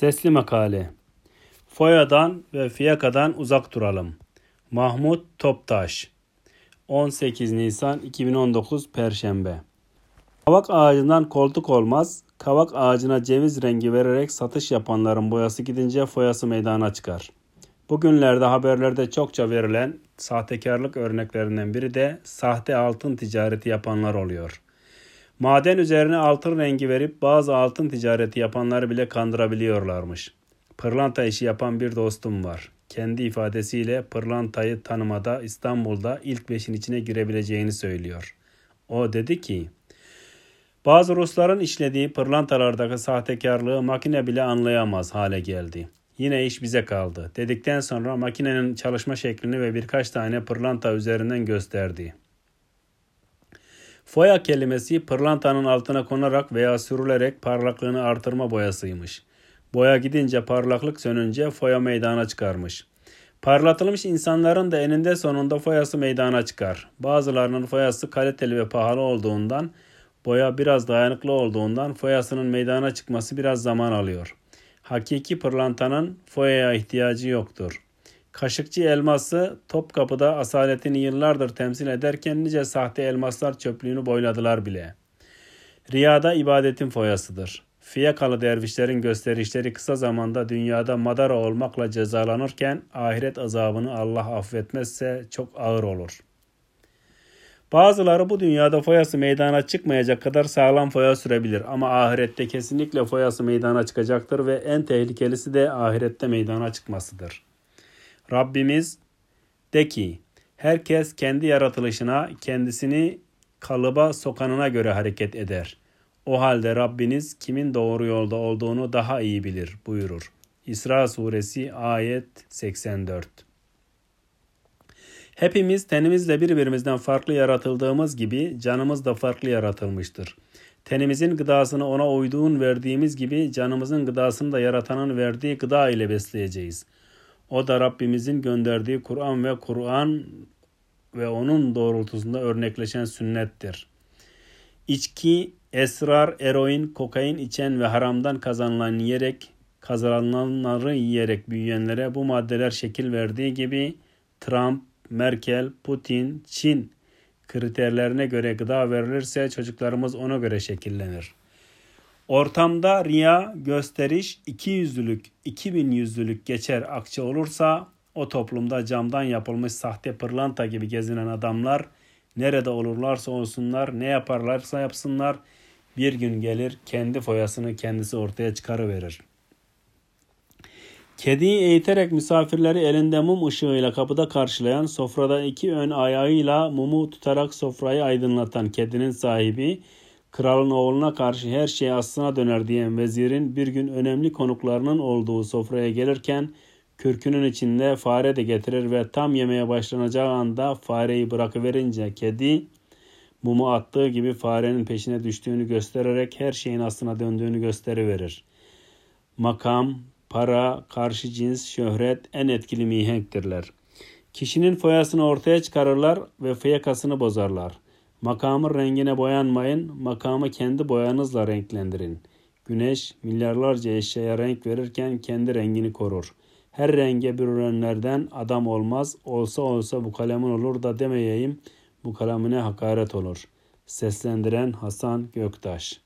Sesli Makale Foya'dan ve fiyakadan uzak duralım. Mahmut Toptaş 18 Nisan 2019 Perşembe Kavak ağacından koltuk olmaz, kavak ağacına ceviz rengi vererek satış yapanların boyası gidince foyası meydana çıkar. Bugünlerde haberlerde çokça verilen sahtekarlık örneklerinden biri de sahte altın ticareti yapanlar oluyor.'' Maden üzerine altın rengi verip bazı altın ticareti yapanları bile kandırabiliyorlarmış. Pırlanta işi yapan bir dostum var. Kendi ifadesiyle pırlantayı tanımada İstanbul'da ilk beşin içine girebileceğini söylüyor. O dedi ki, bazı Rusların işlediği pırlantalardaki sahtekarlığı makine bile anlayamaz hale geldi. Yine iş bize kaldı. Dedikten sonra makinenin çalışma şeklini ve birkaç tane pırlanta üzerinden gösterdi. Foya kelimesi pırlantanın altına konarak veya sürülerek parlaklığını artırma boyasıymış. Boya gidince parlaklık sönünce foya meydana çıkarmış. Parlatılmış insanların da eninde sonunda foyası meydana çıkar. Bazılarının foyası kaliteli ve pahalı olduğundan, boya biraz dayanıklı olduğundan foyasının meydana çıkması biraz zaman alıyor. Hakiki pırlantanın foyaya ihtiyacı yoktur.'' Kaşıkçı elması Topkapı'da asaletini yıllardır temsil ederken nice sahte elmaslar çöplüğünü boyladılar bile. Riyada ibadetin foyasıdır. Fiyakalı dervişlerin gösterişleri kısa zamanda dünyada madara olmakla cezalanırken ahiret azabını Allah affetmezse çok ağır olur. Bazıları bu dünyada foyası meydana çıkmayacak kadar sağlam foya sürebilir ama ahirette kesinlikle foyası meydana çıkacaktır ve en tehlikelisi de ahirette meydana çıkmasıdır.'' Rabbimiz de ki herkes kendi yaratılışına kendisini kalıba sokanına göre hareket eder. O halde Rabbiniz kimin doğru yolda olduğunu daha iyi bilir buyurur. İsra suresi ayet 84 Hepimiz tenimizle birbirimizden farklı yaratıldığımız gibi canımız da farklı yaratılmıştır. Tenimizin gıdasını ona uyduğun verdiğimiz gibi canımızın gıdasını da yaratanın verdiği gıda ile besleyeceğiz.'' O da Rabbimizin gönderdiği Kur'an ve Kur'an ve onun doğrultusunda örnekleşen sünnettir. İçki, esrar, eroin, kokain içen ve haramdan kazanılan yiyerek, kazanılanları yiyerek büyüyenlere bu maddeler şekil verdiği gibi Trump, Merkel, Putin, Çin kriterlerine göre gıda verilirse çocuklarımız ona göre şekillenir. Ortamda riya, gösteriş, iki yüzlülük, iki bin yüzlülük geçer akçe olursa o toplumda camdan yapılmış sahte pırlanta gibi gezinen adamlar nerede olurlarsa olsunlar, ne yaparlarsa yapsınlar bir gün gelir kendi foyasını kendisi ortaya çıkarıverir. Kediyi eğiterek misafirleri elinde mum ışığıyla kapıda karşılayan, sofrada iki ön ayağıyla mumu tutarak sofrayı aydınlatan kedinin sahibi kralın oğluna karşı her şey aslına döner diyen vezirin bir gün önemli konuklarının olduğu sofraya gelirken kürkünün içinde fare de getirir ve tam yemeye başlanacağı anda fareyi bırakıverince kedi mumu attığı gibi farenin peşine düştüğünü göstererek her şeyin aslına döndüğünü gösteriverir. Makam, para, karşı cins, şöhret en etkili mihenktirler. Kişinin foyasını ortaya çıkarırlar ve fiyakasını bozarlar.'' Makamın rengine boyanmayın, makamı kendi boyanızla renklendirin. Güneş milyarlarca eşyaya renk verirken kendi rengini korur. Her renge bir ürünlerden adam olmaz, olsa olsa bu kalemin olur da demeyeyim, bu kalemine hakaret olur. Seslendiren Hasan Göktaş